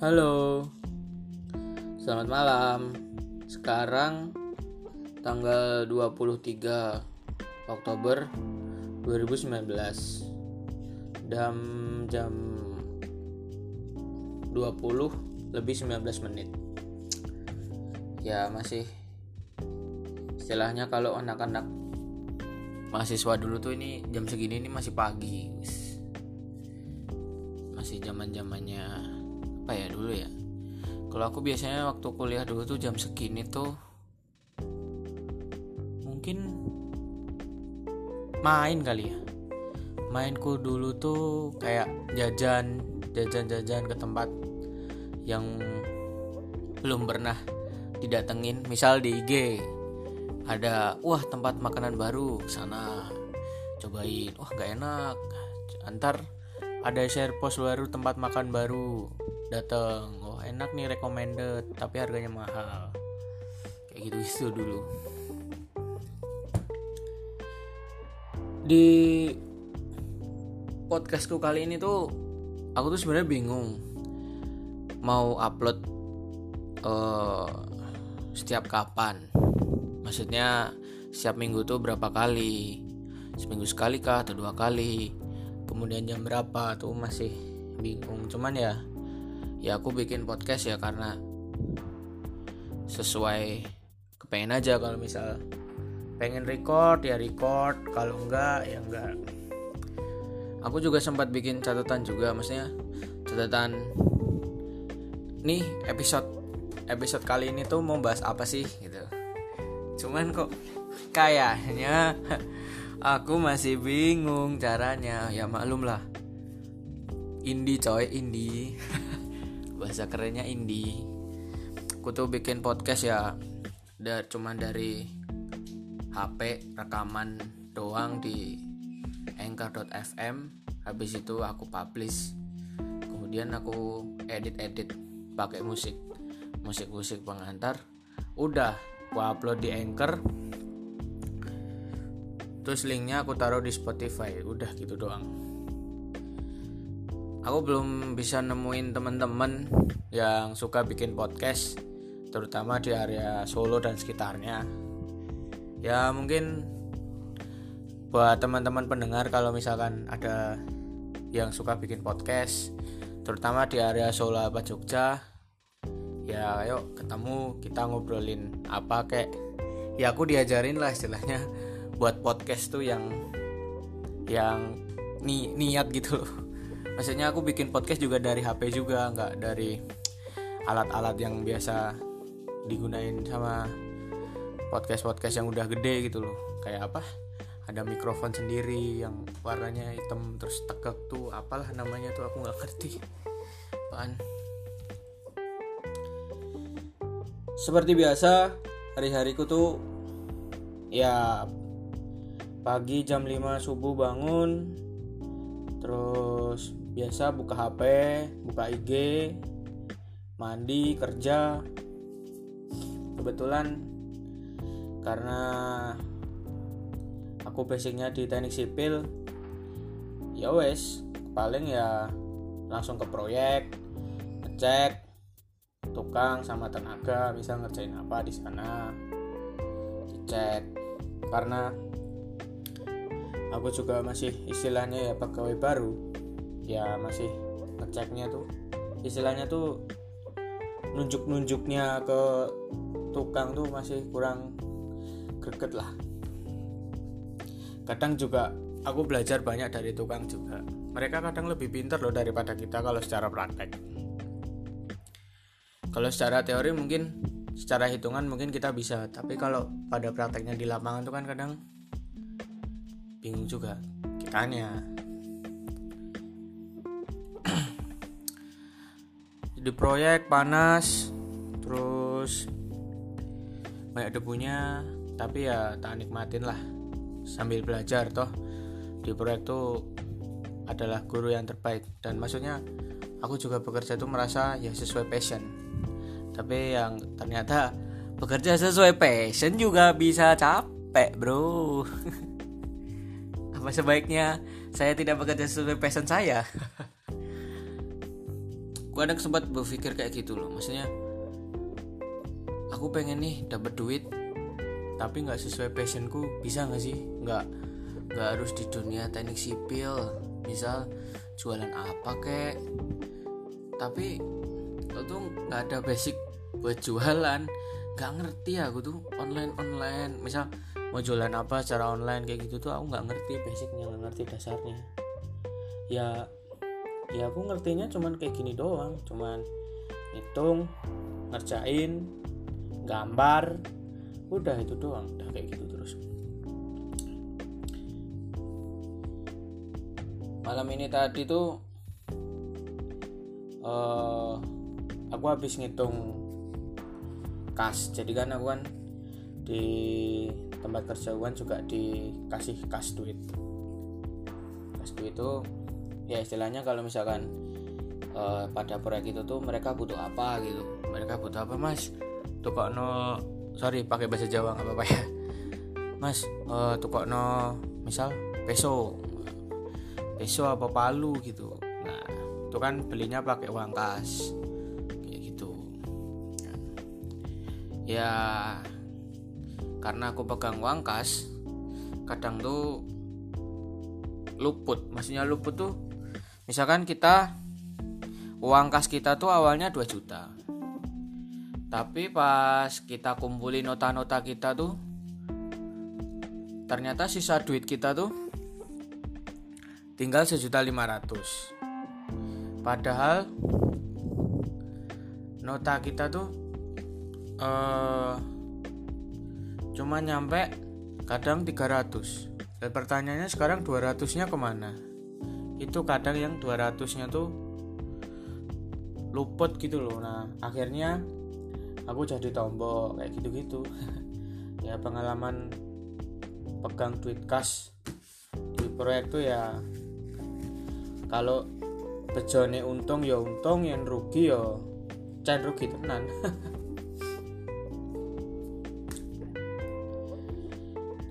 Halo. Selamat malam. Sekarang Tanggal 23 Oktober 2019 Dan jam 20 lebih 19 menit. Ya masih Istilahnya kalau anak-anak mahasiswa dulu tuh ini jam segini ini masih pagi. Masih zaman zamannya apa ya dulu ya? Kalau aku biasanya waktu kuliah dulu tuh jam segini tuh mungkin main kali ya. Mainku dulu tuh kayak jajan jajan-jajan ke tempat yang belum pernah didatengin. Misal di IG ada wah tempat makanan baru sana. Cobain. Wah gak enak. Antar ada share post baru tempat makan baru dateng. Wah enak nih recommended tapi harganya mahal. Kayak gitu itu dulu. Di podcastku kali ini tuh aku tuh sebenarnya bingung mau upload uh, setiap kapan. Maksudnya setiap minggu tuh berapa kali? Seminggu sekali kah atau dua kali? Kemudian jam berapa? Tuh masih bingung. Cuman ya ya aku bikin podcast ya karena sesuai kepengen aja kalau misal pengen record ya record. Kalau enggak ya enggak. Aku juga sempat bikin catatan juga maksudnya catatan nih episode episode kali ini tuh mau bahas apa sih gitu. Cuman kok kayaknya aku masih bingung caranya. Ya maklum lah. Indie coy indie bahasa kerennya indie. Aku tuh bikin podcast ya dari cuman dari HP rekaman doang di anchor.fm habis itu aku publish. Kemudian aku edit-edit pakai musik musik-musik pengantar. Udah aku upload di Anchor. Terus linknya aku taruh di Spotify. Udah gitu doang aku belum bisa nemuin teman-teman yang suka bikin podcast terutama di area Solo dan sekitarnya. Ya mungkin buat teman-teman pendengar kalau misalkan ada yang suka bikin podcast terutama di area Solo apa Jogja ya ayo ketemu kita ngobrolin apa kayak ya aku diajarin lah istilahnya buat podcast tuh yang yang ni niat gitu loh maksudnya aku bikin podcast juga dari HP juga nggak dari alat-alat yang biasa digunain sama podcast-podcast yang udah gede gitu loh. Kayak apa? Ada mikrofon sendiri yang warnanya hitam terus tegak tuh apalah namanya tuh aku nggak ngerti. Apaan? Seperti biasa hari-hariku tuh ya pagi jam 5 subuh bangun terus biasa buka HP buka IG mandi kerja. Kebetulan karena aku basicnya di teknik sipil ya wes paling ya langsung ke proyek ngecek tukang sama tenaga bisa ngerjain apa di sana. Dicek. Karena aku juga masih istilahnya ya pegawai baru ya masih ngeceknya tuh istilahnya tuh nunjuk-nunjuknya ke tukang tuh masih kurang greget lah. Kadang juga aku belajar banyak dari tukang juga. Mereka kadang lebih pintar loh daripada kita kalau secara praktek. Kalau secara teori mungkin secara hitungan mungkin kita bisa. Tapi kalau pada prakteknya di lapangan tuh kan kadang bingung juga. Kitanya di proyek panas terus banyak debunya tapi ya tak nikmatin lah. Sambil belajar toh di proyek tuh adalah guru yang terbaik. Dan maksudnya aku juga bekerja tuh merasa ya sesuai passion. Tapi yang ternyata bekerja sesuai passion juga bisa capek bro. Apa sebaiknya saya tidak bekerja sesuai passion saya gue ada sempat berpikir kayak gitu loh. Maksudnya aku pengen nih dapat duit tapi nggak sesuai passionku. Bisa nggak sih? Nggak nggak harus di dunia teknik sipil. Misal jualan apa kek? Tapi lo tuh nggak ada basic buat jualan. Nggak ngerti aku tuh online online. Misal mau jualan apa secara online kayak gitu tuh aku nggak ngerti basicnya nggak ngerti dasarnya. Ya ya aku ngertinya cuman kayak gini doang. Cuman hitung ngerjain gambar. Udah itu doang udah kayak gitu terus. Malam ini tadi tuh uh, aku habis ngitung kas. Jadi kan aku kan di tempat kerja kan juga dikasih kas duit. Kas duit itu ya istilahnya kalau misalkan uh, pada proyek itu tuh mereka butuh apa gitu. Mereka butuh apa mas? Tuh kok no sorry pakai bahasa Jawa nggak apa-apa ya. Mas uh, tuh kok no misal peso. Peso apa palu gitu. Nah itu kan belinya pakai uang kas. Kayak gitu. Ya karena aku pegang uang kas kadang tuh luput. Maksudnya luput tuh misalkan kita uang kas kita tuh awalnya 2 juta. Tapi pas kita kumpulin nota-nota kita tuh ternyata sisa duit kita tuh tinggal sejuta lima ratus. Padahal nota kita tuh uh, cuma nyampe kadang 300 dan pertanyaannya sekarang 200 nya ke mana itu kadang yang 200 nya tuh luput gitu loh. Nah akhirnya aku jadi tombol kayak gitu-gitu. Ya pengalaman pegang duit kas di proyek tuh ya kalau bejone untung ya untung yang rugi ya can rugi tenan.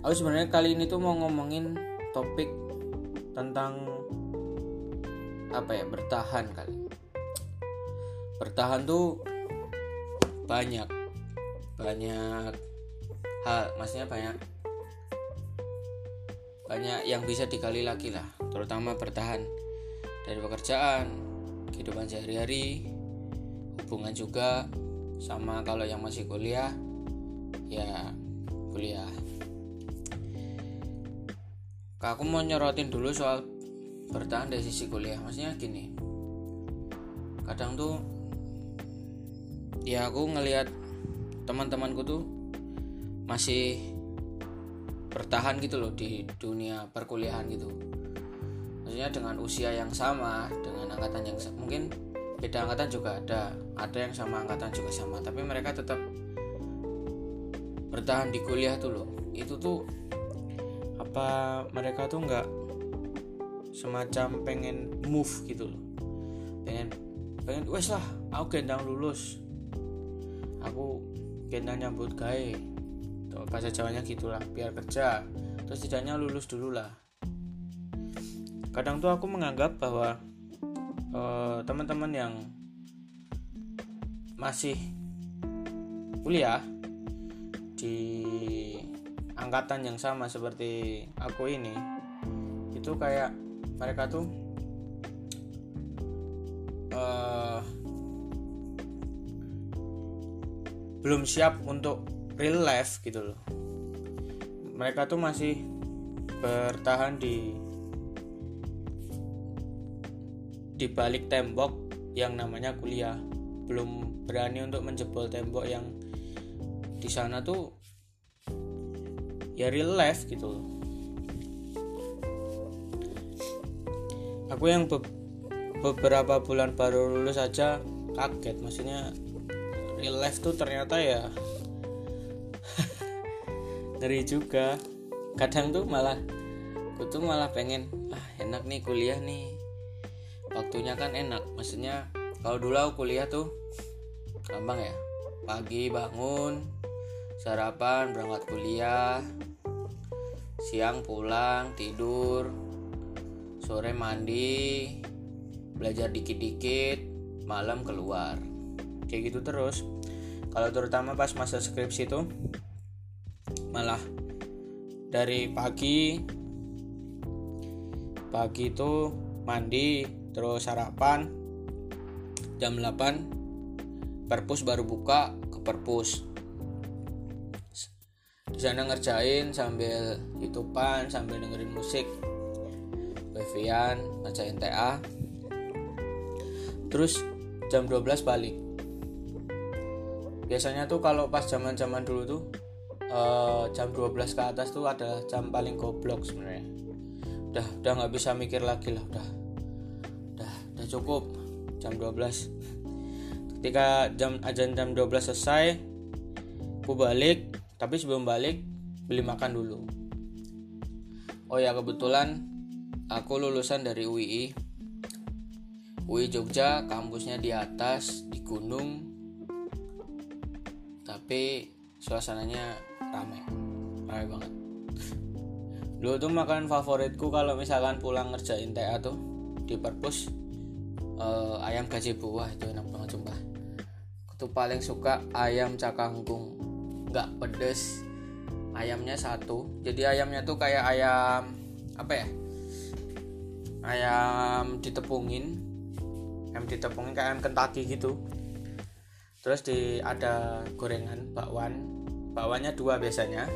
Aku sebenarnya kali ini tuh mau ngomongin topik tentang apa ya bertahan kali. Bertahan tuh banyak banyak hal maksudnya banyak banyak yang bisa dikali lagi lah terutama bertahan dari pekerjaan kehidupan sehari-hari hubungan juga sama kalau yang masih kuliah ya kuliah. Aku mau nyorotin dulu soal bertahan dari sisi kuliah. Maksudnya gini. Kadang tuh ya aku ngelihat teman-temanku tuh masih bertahan gitu loh di dunia perkuliahan gitu. Maksudnya dengan usia yang sama dengan angkatan yang mungkin beda angkatan juga ada. Ada yang sama angkatan juga sama tapi mereka tetap bertahan di kuliah tuh loh. Itu tuh apa mereka tuh nggak semacam pengen move gitu loh. Pengen pengen wes lah aku gendang lulus. Aku gendang nyambut gawe. Bahasa Jawanya gitulah biar kerja. Terus tidaknya lulus dulu lah. Kadang tuh aku menganggap bahwa uh, teman-teman yang masih kuliah di angkatan yang sama seperti aku ini itu kayak mereka tuh uh, belum siap untuk real life gitu loh. Mereka tuh masih bertahan di di balik tembok yang namanya kuliah. Belum berani untuk menjebol tembok yang di sana tuh ya real life gitu aku yang be beberapa bulan baru lulus aja kaget. Maksudnya real life tuh ternyata ya ngeri juga. Kadang tuh malah aku tuh malah pengen ah enak nih kuliah nih. Waktunya kan enak. Maksudnya kalau dulu aku kuliah tuh gampang ya. Pagi bangun sarapan berangkat kuliah siang pulang tidur sore mandi belajar dikit-dikit malam keluar. Kayak gitu terus. Kalau terutama pas masa skripsi itu malah dari pagi pagi itu mandi terus sarapan jam 8 perpus baru buka ke perpus. Di sana ngerjain sambil youtubean sambil dengerin musik wifian ngerjain TA terus jam 12 balik. Biasanya tuh kalau pas zaman zaman dulu tuh uh, jam 12 ke atas tuh ada jam paling goblok sebenarnya. Udah udah nggak bisa mikir lagi lah udah. Udah udah cukup jam 12 ketika jam ajan jam 12 selesai aku balik. Tapi sebelum balik beli makan dulu. Oh ya kebetulan aku lulusan dari UII UI Jogja kampusnya di atas di gunung. Tapi suasananya ramai ramai banget. Dulu tuh makanan favoritku kalau misalkan pulang ngerjain TA tuh di perpus uh, ayam gaji buah itu enak banget sumpah. Aku paling suka ayam cakangkung. Nggak pedes ayamnya satu. Jadi ayamnya tuh kayak ayam apa ya ayam ditepungin. Ayam ditepungin kayak ayam kentaki gitu. Terus di ada gorengan bakwan. Bakwannya dua biasanya.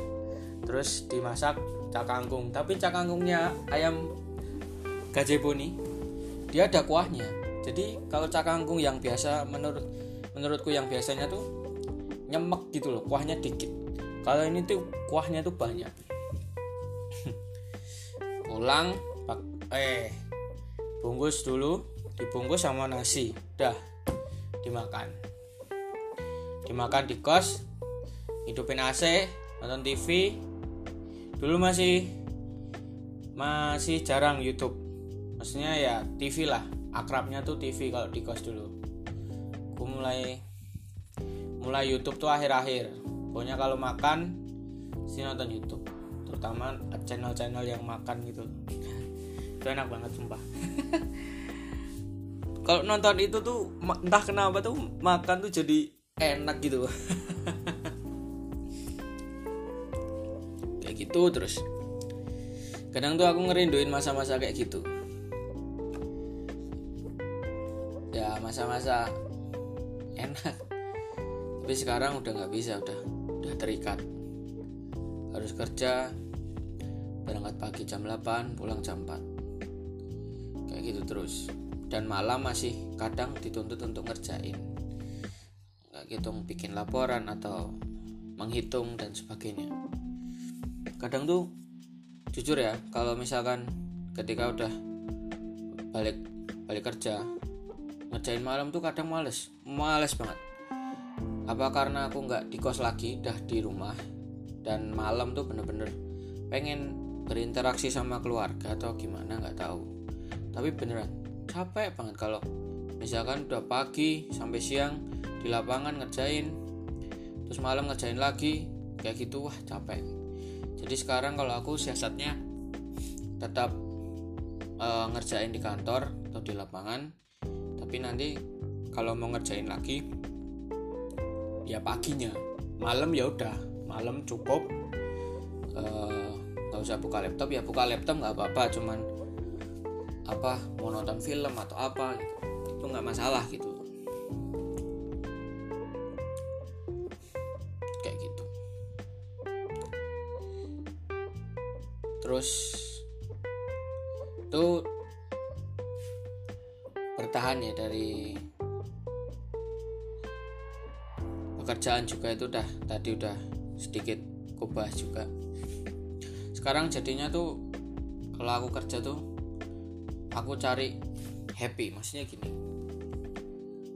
Terus dimasak cakangkung tapi cakangkungnya ayam gajebo nih dia ada kuahnya. Jadi kalau cakangkung yang biasa menurut menurutku yang biasanya tuh nyemek gitu loh kuahnya dikit. Kalau ini tuh kuahnya tuh banyak. Pulang eh bungkus dulu dibungkus sama nasi. Dah dimakan. Dimakan di kos hidupin AC nonton TV dulu masih masih jarang YouTube. Maksudnya ya TV lah. Akrabnya tuh TV kalau di kos dulu. Aku mulai mulai YouTube tuh akhir-akhir. Pokoknya kalau makan sih nonton YouTube. Terutama channel-channel yang makan gitu itu enak banget sumpah. Kalau nonton itu tuh entah kenapa tuh makan tuh jadi enak gitu. Kayak gitu terus. Kadang tuh aku ngerinduin masa-masa kayak gitu. Ya masa-masa enak. Tapi sekarang udah nggak bisa udah udah terikat. Harus kerja berangkat pagi jam 8 pulang jam 4 kayak gitu terus. Dan malam masih kadang dituntut untuk ngerjain. Nggak gitu bikin laporan atau menghitung dan sebagainya. Kadang tuh jujur ya kalau misalkan ketika udah balik balik kerja ngerjain malam tuh kadang males. Males banget. Apa karena aku nggak di kos lagi dah di rumah dan malam tuh bener-bener pengen berinteraksi sama keluarga atau gimana nggak tahu tapi beneran capek banget kalau misalkan udah pagi sampai siang di lapangan ngerjain terus malam ngerjain lagi kayak gitu wah capek. Jadi sekarang kalau aku siasatnya tetap uh, ngerjain di kantor atau di lapangan tapi nanti kalau mau ngerjain lagi ya paginya. Malam ya udah malam cukup. Uh, nggak usah buka laptop ya buka laptop nggak apa-apa cuman apa mau nonton film atau apa gitu. Itu nggak masalah gitu. Kayak gitu. Terus itu bertahan ya dari pekerjaan juga itu udah tadi udah sedikit kubah juga. Sekarang jadinya tuh kalau aku kerja tuh aku cari happy maksudnya gini.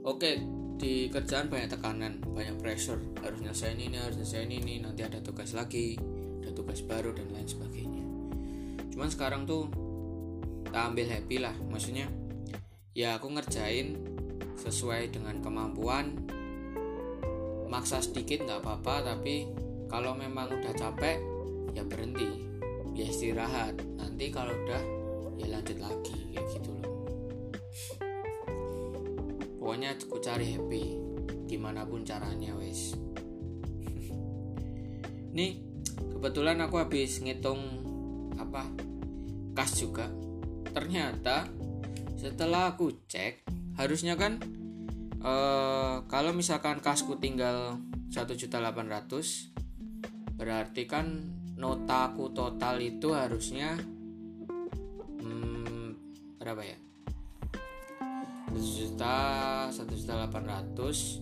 Oke di kerjaan banyak tekanan banyak pressure. Harus nyelesain ini harus nyelesain ini nanti ada tugas lagi ada tugas baru dan lain sebagainya. Cuman sekarang tuh tak ambil happy lah. Maksudnya ya aku ngerjain sesuai dengan kemampuan. Maksa sedikit nggak apa-apa tapi kalau memang udah capek ya berhenti. Ya istirahat. Nanti kalau udah ya lanjut lagi kayak gitu loh. Pokoknya aku cari happy gimana pun caranya wes. Nih kebetulan aku habis ngitung apa kas juga. Ternyata setelah aku cek harusnya kan uh, kalau misalkan kasku tinggal 1.800 berarti kan notaku total itu harusnya berapa ya? Satu juta satu juta delapan ratus.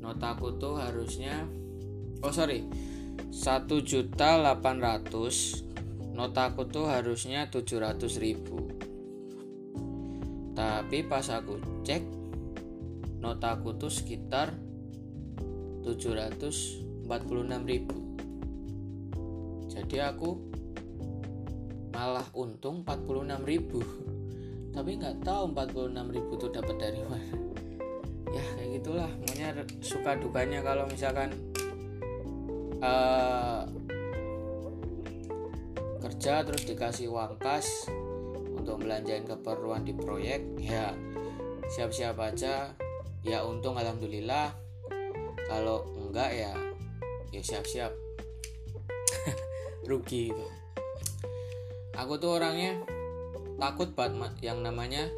Notaku tuh harusnya oh sorry. Satu juta delapan ratus. Notaku tuh harusnya tujuh ratus ribu. Tapi pas aku cek notaku tuh sekitar 746 ribu. Jadi aku malah untung 46 ribu tapi nggak tahu 46 ribu tuh dapat dari mana. Ya kayak gitulah. Maunya suka dukanya kalau misalkan uh, kerja terus dikasih uang kas untuk belanjain keperluan di proyek ya siap-siap aja. Ya untung alhamdulillah. Kalau enggak ya ya siap-siap. Rugi itu. Aku tuh orangnya takut banget yang namanya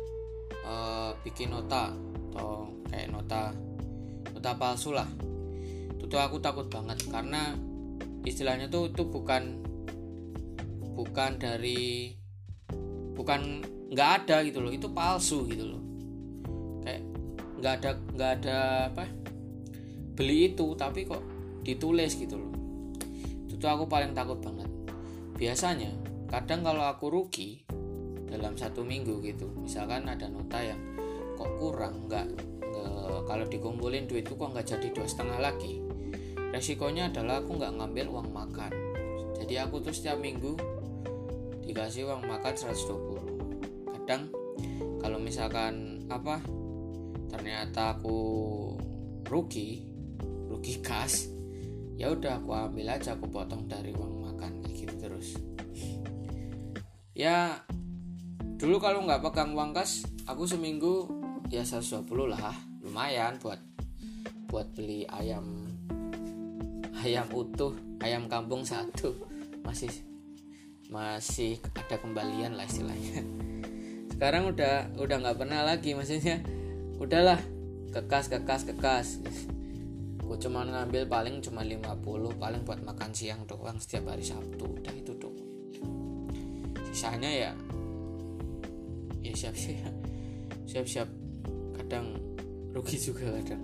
uh, bikin nota atau kayak nota nota palsu lah. Itu tuh aku takut banget karena istilahnya tuh itu bukan bukan dari bukan nggak ada gitu loh. Itu palsu gitu loh. Kayak nggak ada nggak ada apa beli itu tapi kok ditulis gitu loh. Itu tuh aku paling takut banget. Biasanya kadang kalau aku rugi dalam satu minggu gitu. Misalkan ada nota yang kok kurang nggak, kalau dikumpulin duitku kok nggak jadi dua setengah lagi. Resikonya adalah aku nggak ngambil uang makan. Jadi aku tuh setiap minggu dikasih uang makan 120 kadang kalau misalkan apa ternyata aku rugi rugi kas ya udah aku ambil aja aku potong dari uang makan gitu terus. Ya dulu kalau nggak pegang uang kas aku seminggu ya 120 lah. Lumayan buat buat beli ayam ayam utuh ayam kampung satu. Masih masih ada kembalian lah istilahnya. Sekarang udah udah nggak pernah lagi maksudnya. Udahlah kekas kekas kekas gue cuma ngambil paling cuma 50 paling buat makan siang doang setiap hari Sabtu. Udah itu tuh sisanya ya ya siap siap siap siap kadang rugi juga kadang.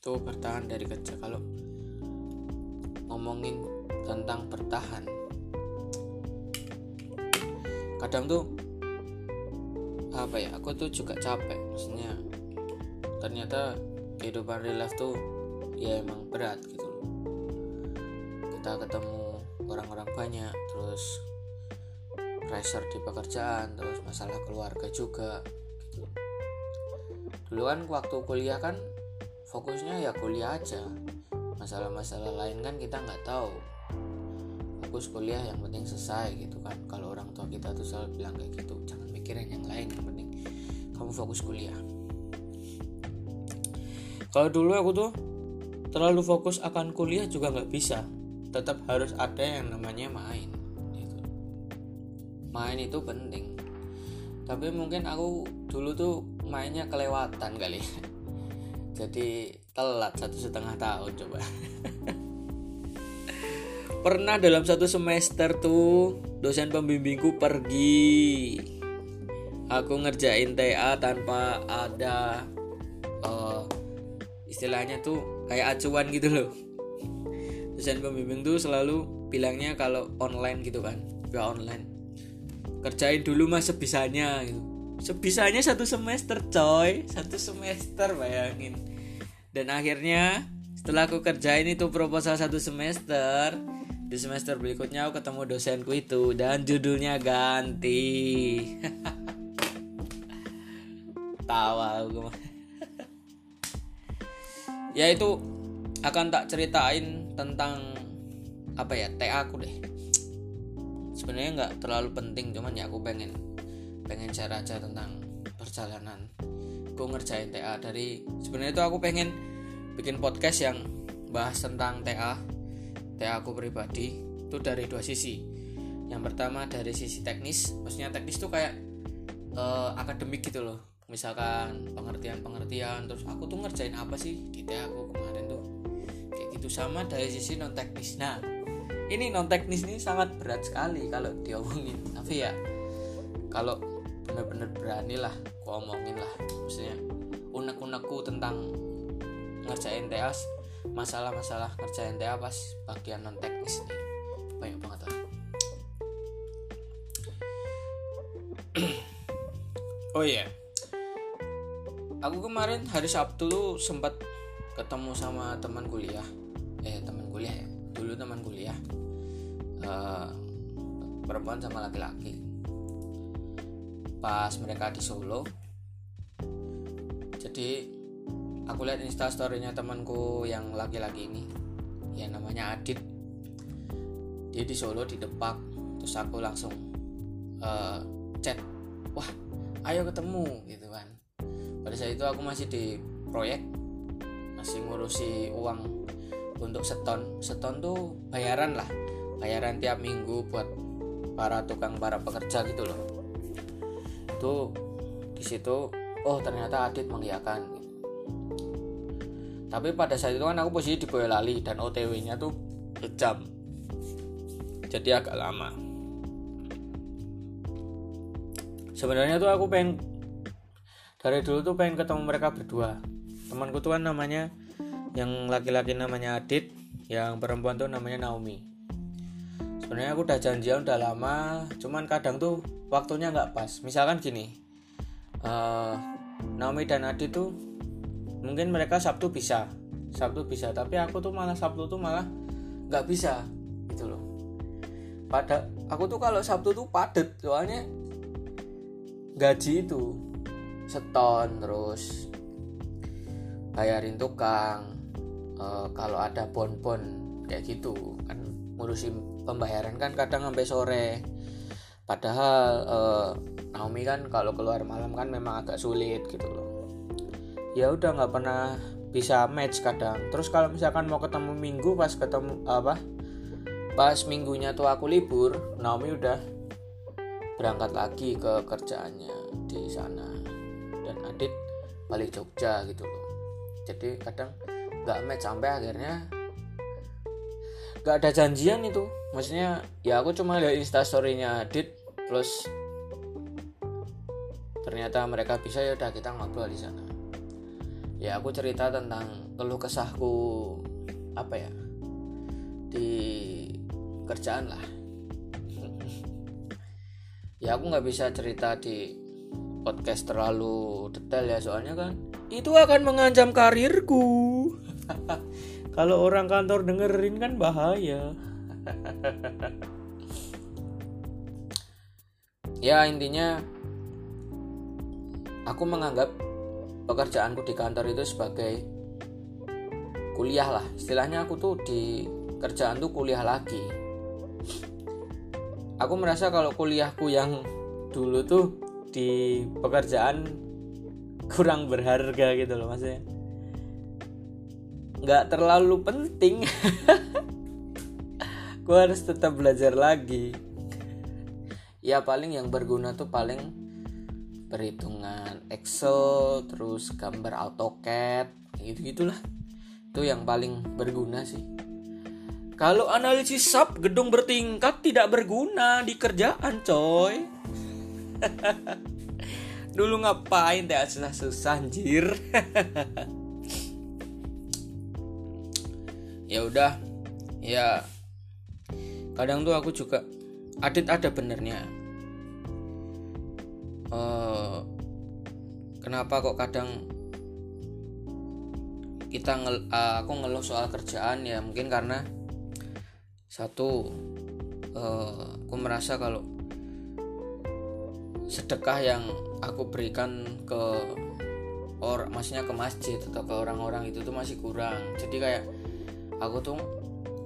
Tuh bertahan dari kerja. Kalau ngomongin tentang bertahan kadang tuh apa ya aku tuh juga capek. Maksudnya ternyata kehidupan real life tuh ya emang berat gitu loh. Kita ketemu banyak terus pressure di pekerjaan terus masalah keluarga juga gitu. Dulu kan waktu kuliah kan fokusnya ya kuliah aja. Masalah-masalah lain kan kita nggak tahu. Fokus kuliah yang penting selesai gitu kan. Kalau orang tua kita tuh selalu bilang kayak gitu jangan mikirin yang lain yang penting kamu fokus kuliah. Kalau dulu aku tuh terlalu fokus akan kuliah juga nggak bisa tetap harus ada yang namanya main gitu. main itu penting. Tapi mungkin aku dulu tuh mainnya kelewatan kali. Jadi telat satu setengah tahun coba. Pernah dalam satu semester tuh dosen pembimbingku pergi. Aku ngerjain TA tanpa ada uh, istilahnya tuh kayak acuan gitu loh dosen pembimbing tuh selalu bilangnya kalau online gitu kan. Gak online. Kerjain dulu mas sebisanya gitu. Sebisanya satu semester coy. Satu semester bayangin. Dan akhirnya setelah aku kerjain itu proposal satu semester di semester berikutnya aku ketemu dosenku itu dan judulnya ganti. Tawa aku. Ya itu akan tak ceritain tentang apa ya TA aku deh. Sebenarnya nggak terlalu penting cuman ya aku pengen pengen share aja tentang perjalanan. Gue ngerjain TA dari sebenarnya itu aku pengen bikin podcast yang bahas tentang TA TA aku pribadi. Itu dari dua sisi. Yang pertama dari sisi teknis maksudnya teknis tuh kayak uh, akademik gitu loh. Misalkan pengertian-pengertian terus aku tuh ngerjain apa sih di TA aku kemarin gitu sama dari sisi non teknis nah ini non teknis ini sangat berat sekali kalau diomongin. Tapi ya kalau bener-bener berani lah aku omongin lah. Maksudnya unek-unekku tentang ngerjain TA masalah-masalah ngerjain TA pas bagian non teknis nih banyak banget lah. Oh iya. Yeah. aku kemarin hari Sabtu tuh sempat ketemu sama teman kuliah eh teman kuliah ya. Dulu teman kuliah uh, perempuan sama laki-laki. Pas mereka di Solo jadi aku lihat instastorynya temanku yang laki-laki ini yang namanya Adit. Dia di Solo di Depak terus aku langsung uh, chat wah ayo ketemu gitu kan. Pada saat itu aku masih di proyek masih ngurusi uang untuk seton. Seton tuh bayaran lah. Bayaran tiap minggu buat para tukang para pekerja gitu loh. Itu di situ oh ternyata Adit mengiyakan. Tapi pada saat itu kan aku posisi di Boyolali dan OTW nya tuh jam jadi agak lama. Sebenarnya tuh aku pengen dari dulu tuh pengen ketemu mereka berdua. Temanku tuh kan namanya yang laki-laki namanya Adit yang perempuan tuh namanya Naomi. Sebenarnya aku udah janjian udah lama cuman kadang tuh waktunya nggak pas. Misalkan gini uh, Naomi dan Adi tuh mungkin mereka Sabtu bisa Sabtu bisa. Tapi aku tuh malah Sabtu tuh malah nggak bisa gitu loh. Pada aku tuh kalau Sabtu tuh padet soalnya gaji itu seton terus bayarin tukang uh, kalau ada bon-bon kayak gitu kan ngurusin pembayaran kan kadang sampai sore. Padahal uh, Naomi kan kalau keluar malam kan memang agak sulit gitu loh. Ya udah nggak pernah bisa match kadang. Terus kalau misalkan mau ketemu minggu pas ketemu apa pas minggunya tuh aku libur Naomi udah berangkat lagi ke kerjaannya di sana. Dan Adit balik Jogja gitu loh. Jadi kadang nggak match sampai akhirnya nggak ada janjian itu. Maksudnya ya aku cuma lihat instastorynya Adit plus ternyata mereka bisa ya udah kita ngobrol di sana. Ya aku cerita tentang keluh kesahku apa ya di kerjaan lah. Ya aku nggak bisa cerita di podcast terlalu detail ya soalnya kan itu akan mengancam karirku kalau orang kantor dengerin kan bahaya. Ya intinya aku menganggap pekerjaanku di kantor itu sebagai kuliah lah. Istilahnya aku tuh di kerjaan tuh kuliah lagi. Aku merasa kalau kuliahku yang dulu tuh di pekerjaan kurang berharga gitu loh maksudnya nggak terlalu penting. Gue harus tetap belajar lagi. Ya paling yang berguna tuh paling perhitungan Excel terus gambar AutoCAD gitu gitulah itu yang paling berguna sih. Kalau analisis sub gedung bertingkat tidak berguna di kerjaan coy. Dulu ngapain teh susah susah anjir ya udah. Ya kadang tuh aku juga adit ada benernya. Uh, kenapa kok kadang kita ngel, uh, aku ngeluh soal kerjaan? Ya mungkin karena satu uh, aku merasa kalau sedekah yang aku berikan ke orang maksudnya ke masjid atau ke orang-orang itu tuh masih kurang. Jadi kayak aku tuh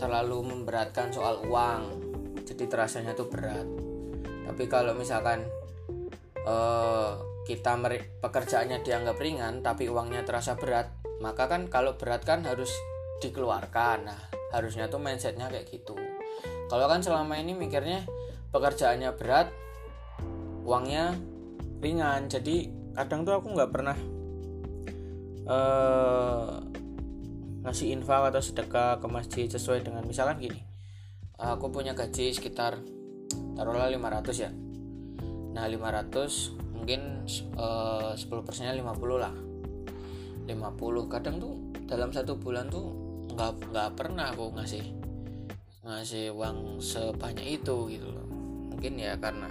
terlalu memberatkan soal uang jadi terasanya tuh berat. Tapi kalau misalkan uh, kita pekerjaannya dianggap ringan tapi uangnya terasa berat maka kan kalau berat kan harus dikeluarkan. Nah harusnya tuh mindsetnya kayak gitu. Kalau kan selama ini mikirnya pekerjaannya berat uangnya ringan jadi kadang tuh aku nggak pernah uh, ngasih infak atau sedekah ke masjid sesuai dengan misalkan gini. Aku punya gaji sekitar taruhlah 500 ya. Nah 500 mungkin uh, 10 persennya 50 lah. 50 kadang tuh dalam satu bulan tuh nggak nggak pernah aku ngasih ngasih uang sebanyak itu gitu loh. Mungkin ya karena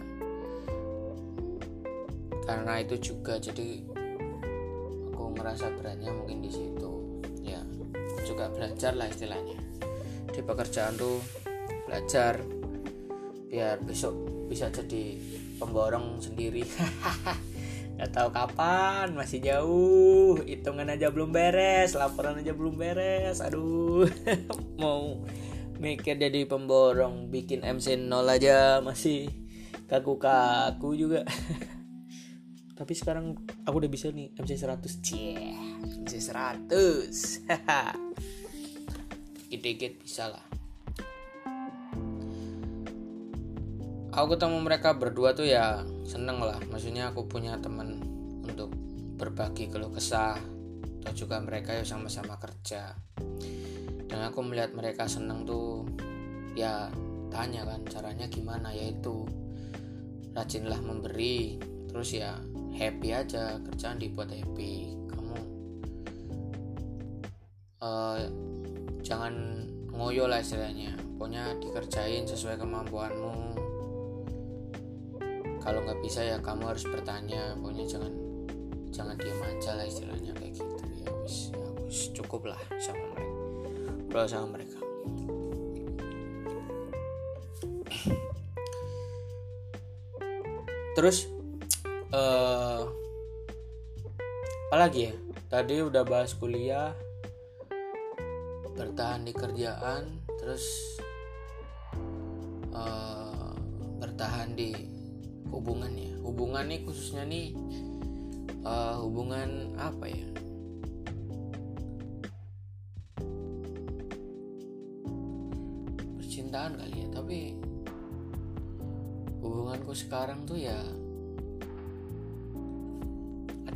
karena itu juga jadi aku merasa beratnya mungkin di situ juga belajar lah istilahnya. Di pekerjaan tuh belajar biar besok bisa jadi pemborong sendiri. Nggak tahu kapan masih jauh. Hitungan aja belum beres laporan aja belum beres. Aduh mau mikir jadi pemborong bikin MC 0 aja masih kaku-kaku juga tapi sekarang aku udah bisa nih MC 100 cie MC 100 dikit-dikit bisa lah. Aku ketemu mereka berdua tuh ya seneng lah. Maksudnya aku punya temen untuk berbagi keluh kesah. Atau juga mereka yang sama-sama kerja. Dan aku melihat mereka seneng tuh ya tanya kan caranya gimana yaitu rajinlah memberi. Terus ya happy aja kerjaan dibuat happy. Kamu uh, jangan ngoyo lah istilahnya. Pokoknya dikerjain sesuai kemampuanmu. Kalau nggak bisa ya kamu harus bertanya. Pokoknya jangan jangan diam aja lah istilahnya kayak gitu. Ya wis ya cukup lah sama mereka. Bro sama mereka. Terus apalagi ya? Tadi udah bahas kuliah bertahan di kerjaan terus uh, bertahan di hubungan ya? Hubungan nih khususnya nih uh, hubungan apa ya? Percintaan kali ya tapi hubunganku sekarang tuh ya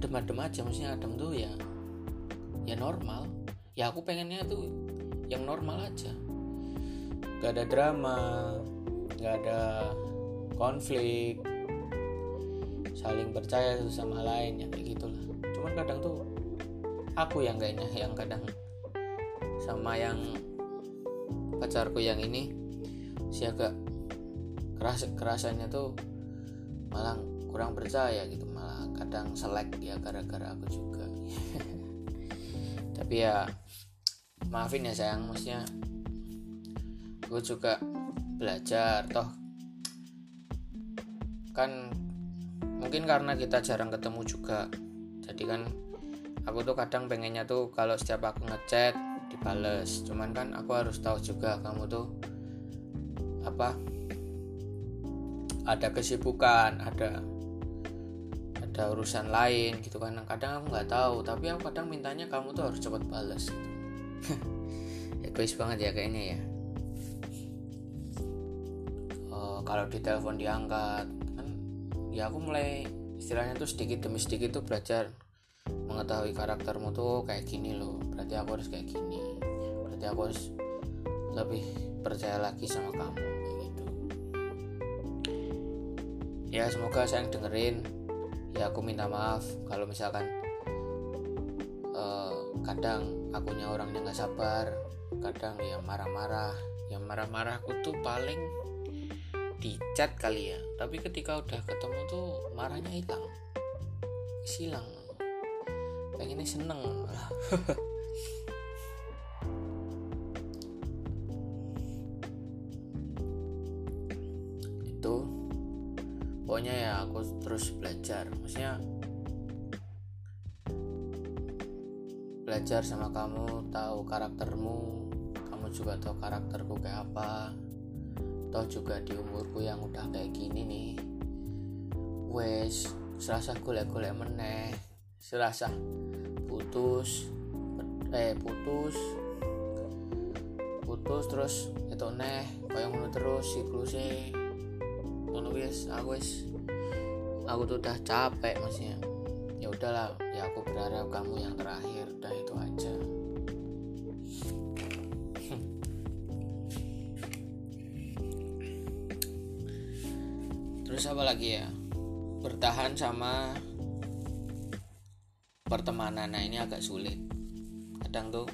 adem-adem aja maksudnya adem tuh ya ya normal. Ya aku pengennya tuh yang normal aja. Gak ada drama gak ada konflik saling percaya satu sama lain ya kayak gitulah. Cuman kadang tuh aku yang kayaknya yang kadang sama yang pacarku yang ini si agak keras kerasannya tuh malah kurang percaya gitu kadang selek ya gara-gara aku juga. Tapi ya maafin ya sayang maksudnya gue juga belajar. Toh kan mungkin karena kita jarang ketemu juga. Jadi kan aku tuh kadang pengennya tuh kalau setiap aku ngechat dibales. Cuman kan aku harus tahu juga kamu tuh apa ada kesibukan ada ada urusan lain gitu kan. Kadang aku nggak tahu tapi aku kadang mintanya kamu tuh harus cepat balas gitu. Egois banget ya kayaknya ya. Uh, kalau di telepon diangkat kan ya aku mulai istilahnya tuh sedikit demi sedikit tuh belajar mengetahui karaktermu tuh kayak gini loh. Berarti aku harus kayak gini. Berarti aku harus lebih percaya lagi sama kamu gitu. Ya semoga saya dengerin ya aku minta maaf kalau misalkan uh, kadang akunya orangnya nggak sabar kadang ya marah-marah. Yang marah-marah aku tuh paling di chat kali ya. Tapi ketika udah ketemu tuh marahnya hilang. Silang pengennya seneng pokoknya ya aku terus belajar. Maksudnya belajar sama kamu tahu karaktermu. Kamu juga tahu karakterku kayak apa. Toh juga di umurku yang udah kayak gini nih. Wes serasa golek-golek meneh. Serasa putus eh putus putus terus itu neh kayak ngono terus siklusnya. Ngono wis aku wis aku tuh udah capek maksudnya. Ya udahlah ya aku berharap kamu yang terakhir udah itu aja. Terus apa lagi ya? Bertahan sama pertemanan. Nah ini agak sulit. Kadang tuh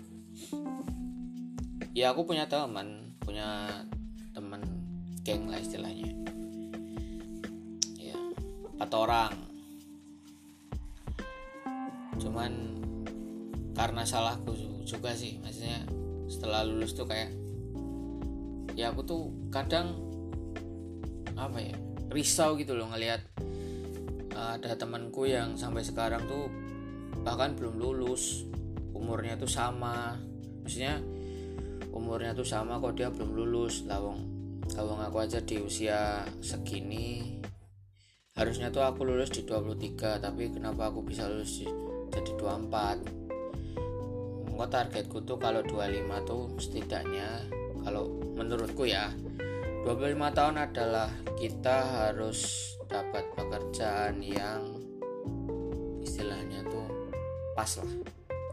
ya aku punya teman punya teman geng lah istilahnya. ya empat orang. Cuman karena salahku juga sih maksudnya setelah lulus tuh kayak ya aku tuh kadang apa ya risau gitu loh ngelihat uh, ada temanku yang sampai sekarang tuh bahkan belum lulus umurnya tuh sama. Maksudnya umurnya tuh sama kok dia belum lulus. Lawang lawang aku aja di usia segini harusnya tuh aku lulus di 23 tapi kenapa aku bisa lulus jadi 24 Enggak targetku tuh kalau 25 tuh setidaknya kalau menurutku ya 25 tahun adalah kita harus dapat pekerjaan yang istilahnya tuh pas lah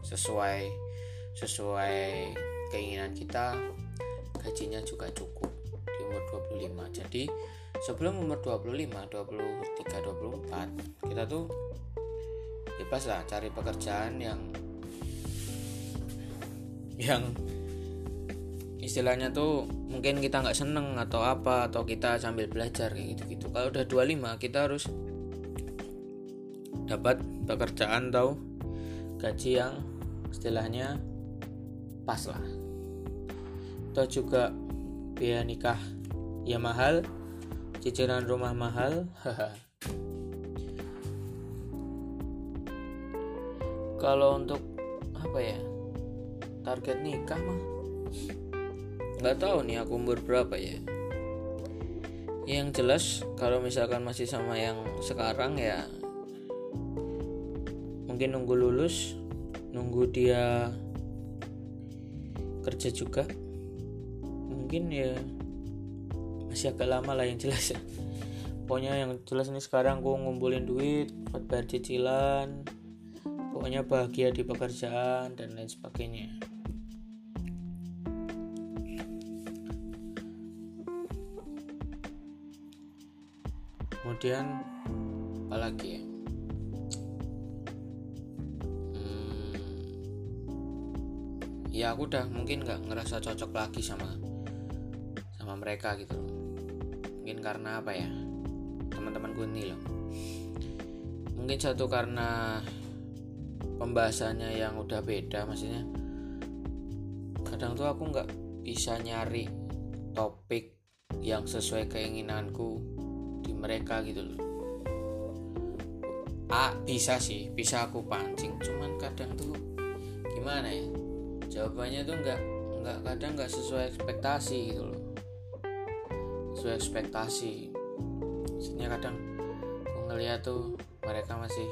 sesuai sesuai keinginan kita gajinya juga cukup di umur 25 jadi sebelum umur 25 23 24 kita tuh bebas lah cari pekerjaan yang yang istilahnya tuh mungkin kita nggak seneng atau apa atau kita sambil belajar kayak gitu gitu kalau udah 25 kita harus dapat pekerjaan atau gaji yang istilahnya pas lah. Atau juga biaya nikah ya mahal cicilan rumah mahal kalau untuk apa ya target nikah mah nggak tahu nih aku umur berapa ya. Yang jelas kalau misalkan masih sama yang sekarang ya mungkin nunggu lulus nunggu dia kerja juga mungkin ya masih agak lama lah yang jelas. Ya pokoknya yang jelas ini sekarang aku ngumpulin duit buat bayar cicilan. Pokoknya bahagia di pekerjaan dan lain sebagainya. Kemudian apalagi ya? Hmm, ya aku udah mungkin nggak ngerasa cocok lagi sama sama mereka gitu mungkin karena apa ya? Teman-temanku ini loh. Mungkin satu karena pembahasannya yang udah beda maksudnya kadang tuh aku nggak bisa nyari topik yang sesuai keinginanku mereka gitu loh. A bisa sih bisa aku pancing cuman kadang tuh gimana ya? Jawabannya tuh nggak nggak kadang nggak sesuai ekspektasi gitu loh sesuai ekspektasi. Maksudnya kadang aku ngeliat tuh mereka masih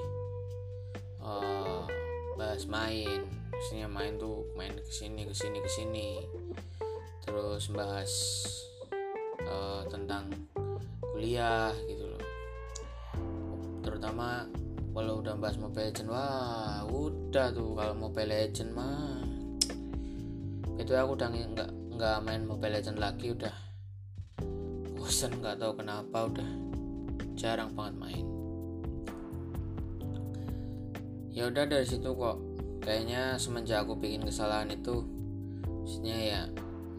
uh, bahas main. Maksudnya main tuh main ke sini ke sini ke sini terus bahas uh, tentang kuliah gitu loh. Terutama kalau udah bahas Mobile Legend wah udah tuh kalau Mobile Legend mah. Itu aku udah nggak nggak main Mobile Legend lagi udah bosan nggak tahu kenapa udah jarang banget main. Ya udah dari situ kok kayaknya semenjak aku bikin kesalahan itu maksudnya ya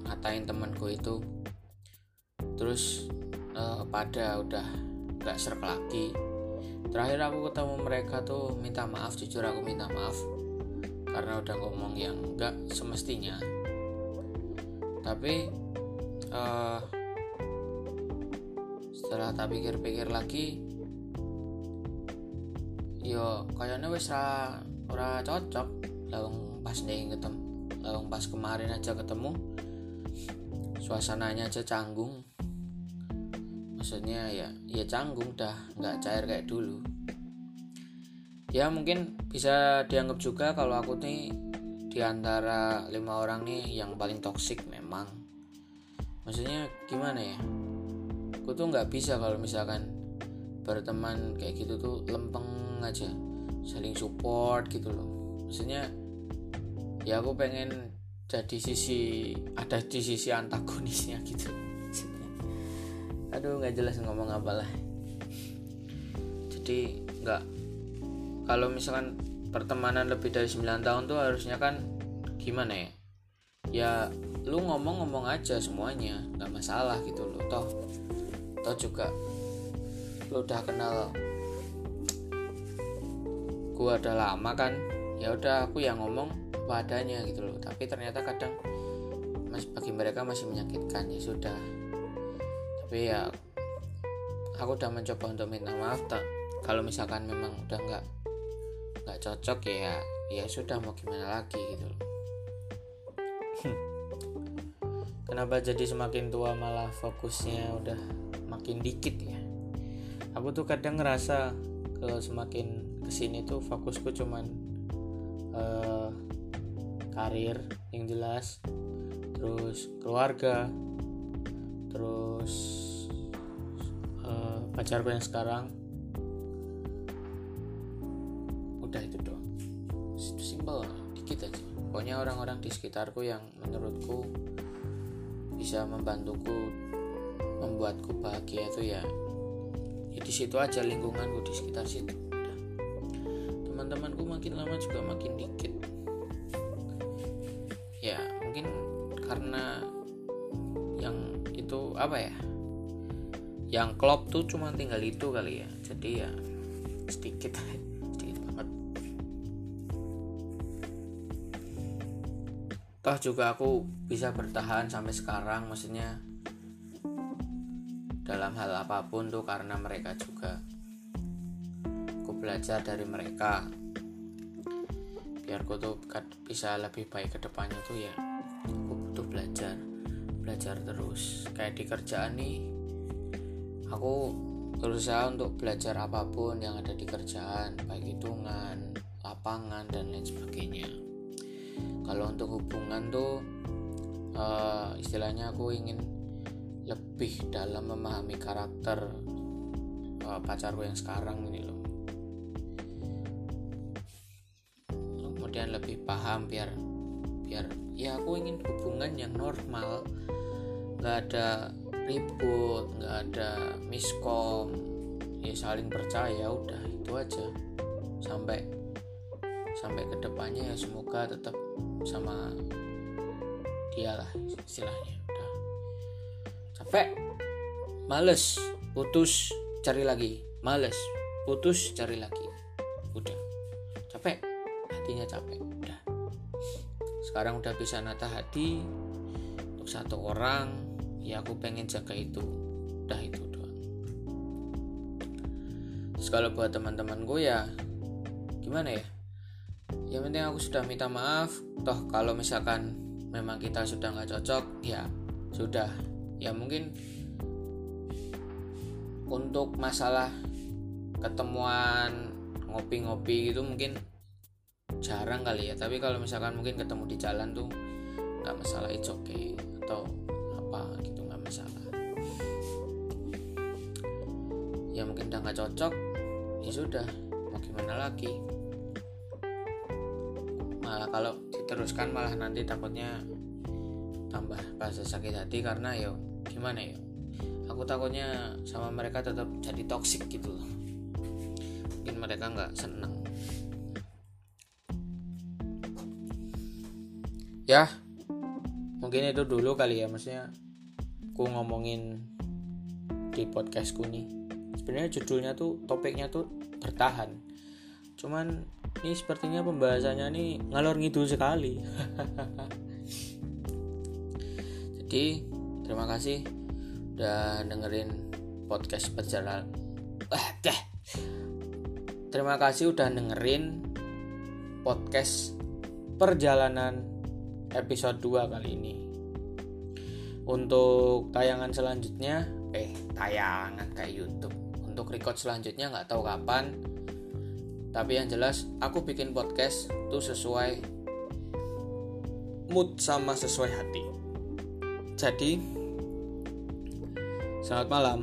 ngatain temanku itu. Terus uh, pada udah gak serk lagi. Terakhir aku ketemu mereka tuh minta maaf jujur aku minta maaf. Karena udah ngomong yang gak semestinya. Tapi uh, setelah tak pikir-pikir lagi yo kayaknya wes ra ora cocok. Lawang pas nih ketemu lawang pas kemarin aja ketemu suasananya aja canggung. Maksudnya ya ya canggung dah nggak cair kayak dulu. Ya mungkin bisa dianggap juga kalau aku nih di antara lima orang nih yang paling toksik memang. Maksudnya gimana ya aku tuh nggak bisa kalau misalkan berteman kayak gitu tuh lempeng aja saling support gitu loh. Maksudnya ya aku pengen jadi sisi ada di sisi antagonisnya gitu. Aduh nggak jelas ngomong apa lah jadi nggak. Kalau misalkan pertemanan lebih dari 9 tahun tuh harusnya kan gimana ya? Ya lu ngomong-ngomong aja semuanya nggak masalah gitu loh. Toh toh juga lu udah kenal. Gua udah lama kan ya udah aku yang ngomong padanya gitu loh. Tapi ternyata kadang mas bagi mereka masih menyakitkan ya sudah. Tapi ya aku udah mencoba untuk minta maaf tak. Kalau misalkan memang udah nggak nggak cocok ya ya sudah mau gimana lagi gitu loh. Kenapa jadi semakin tua malah fokusnya udah makin dikit ya. Aku tuh kadang ngerasa kalau semakin ke sini tuh fokusku cuman uh, karir yang jelas terus keluarga terus uh, pacarku yang sekarang. Udah itu doang. Itu simpel dikit aja. Pokoknya orang-orang di sekitarku yang menurutku bisa membantuku membuatku bahagia itu ya ya di situ aja lingkunganku di sekitar situ. Teman-temanku makin lama juga makin dikit. Ya mungkin karena yang itu apa ya? Yang klop tuh cuma tinggal itu kali ya. Jadi ya sedikit sedikit banget. Toh juga aku bisa bertahan sampai sekarang maksudnya dalam hal apa pun tuh karena mereka juga. Aku belajar dari mereka. Biar aku tuh bisa lebih baik ke depannya tuh ya aku butuh belajar. Belajar terus. Kayak di kerjaan nih aku berusaha untuk belajar apa pun yang ada di kerjaan baik hitungan lapangan dan lain sebagainya. Kalau untuk hubungan tuh uh, istilahnya aku ingin lebih dalam memahami karakter uh, pacarku yang sekarang ini loh. Kemudian lebih paham biar biar ya aku ingin hubungan yang normal. Nggak ada ribut nggak ada miskom. Ya saling percaya udah itu aja. Sampai sampai ke depannya ya semoga tetap sama dia lah istilahnya capek males putus cari lagi. Males putus cari lagi. Udah. Capek? Hatinya capek. Udah. Sekarang udah bisa nata hati untuk satu orang. Ya aku pengen jaga itu. Udah itu doang. Terus kalau buat teman-teman gue ya gimana ya? Yang penting aku sudah minta maaf. Toh kalau misalkan memang kita sudah nggak cocok ya sudah ya mungkin untuk masalah ketemuan ngopi-ngopi gitu mungkin jarang kali ya. Tapi kalau misalkan mungkin ketemu di jalan tuh nggak masalah itu oke okay. atau apa gitu nggak masalah. Ya mungkin udah nggak cocok ya sudah. Mau gimana lagi? Malah kalau diteruskan malah nanti takutnya tambah rasa sakit hati karena yo gimana yo aku takutnya sama mereka tetap jadi toksik gitu mungkin mereka nggak seneng. Ya mungkin itu dulu kali ya maksudnya ku ngomongin di podcastku nih sebenarnya judulnya tuh topiknya tuh bertahan. Cuman ini sepertinya pembahasannya nih ngalor ngidul sekali. Jadi terima kasih udah dengerin podcast perjalanan ah, terima kasih udah dengerin podcast perjalanan episode 2 kali ini. Untuk tayangan selanjutnya eh tayangan kayak YouTube. Untuk record selanjutnya nggak tahu kapan. Tapi yang jelas aku bikin podcast tuh sesuai mood sama sesuai hati. Jadi selamat malam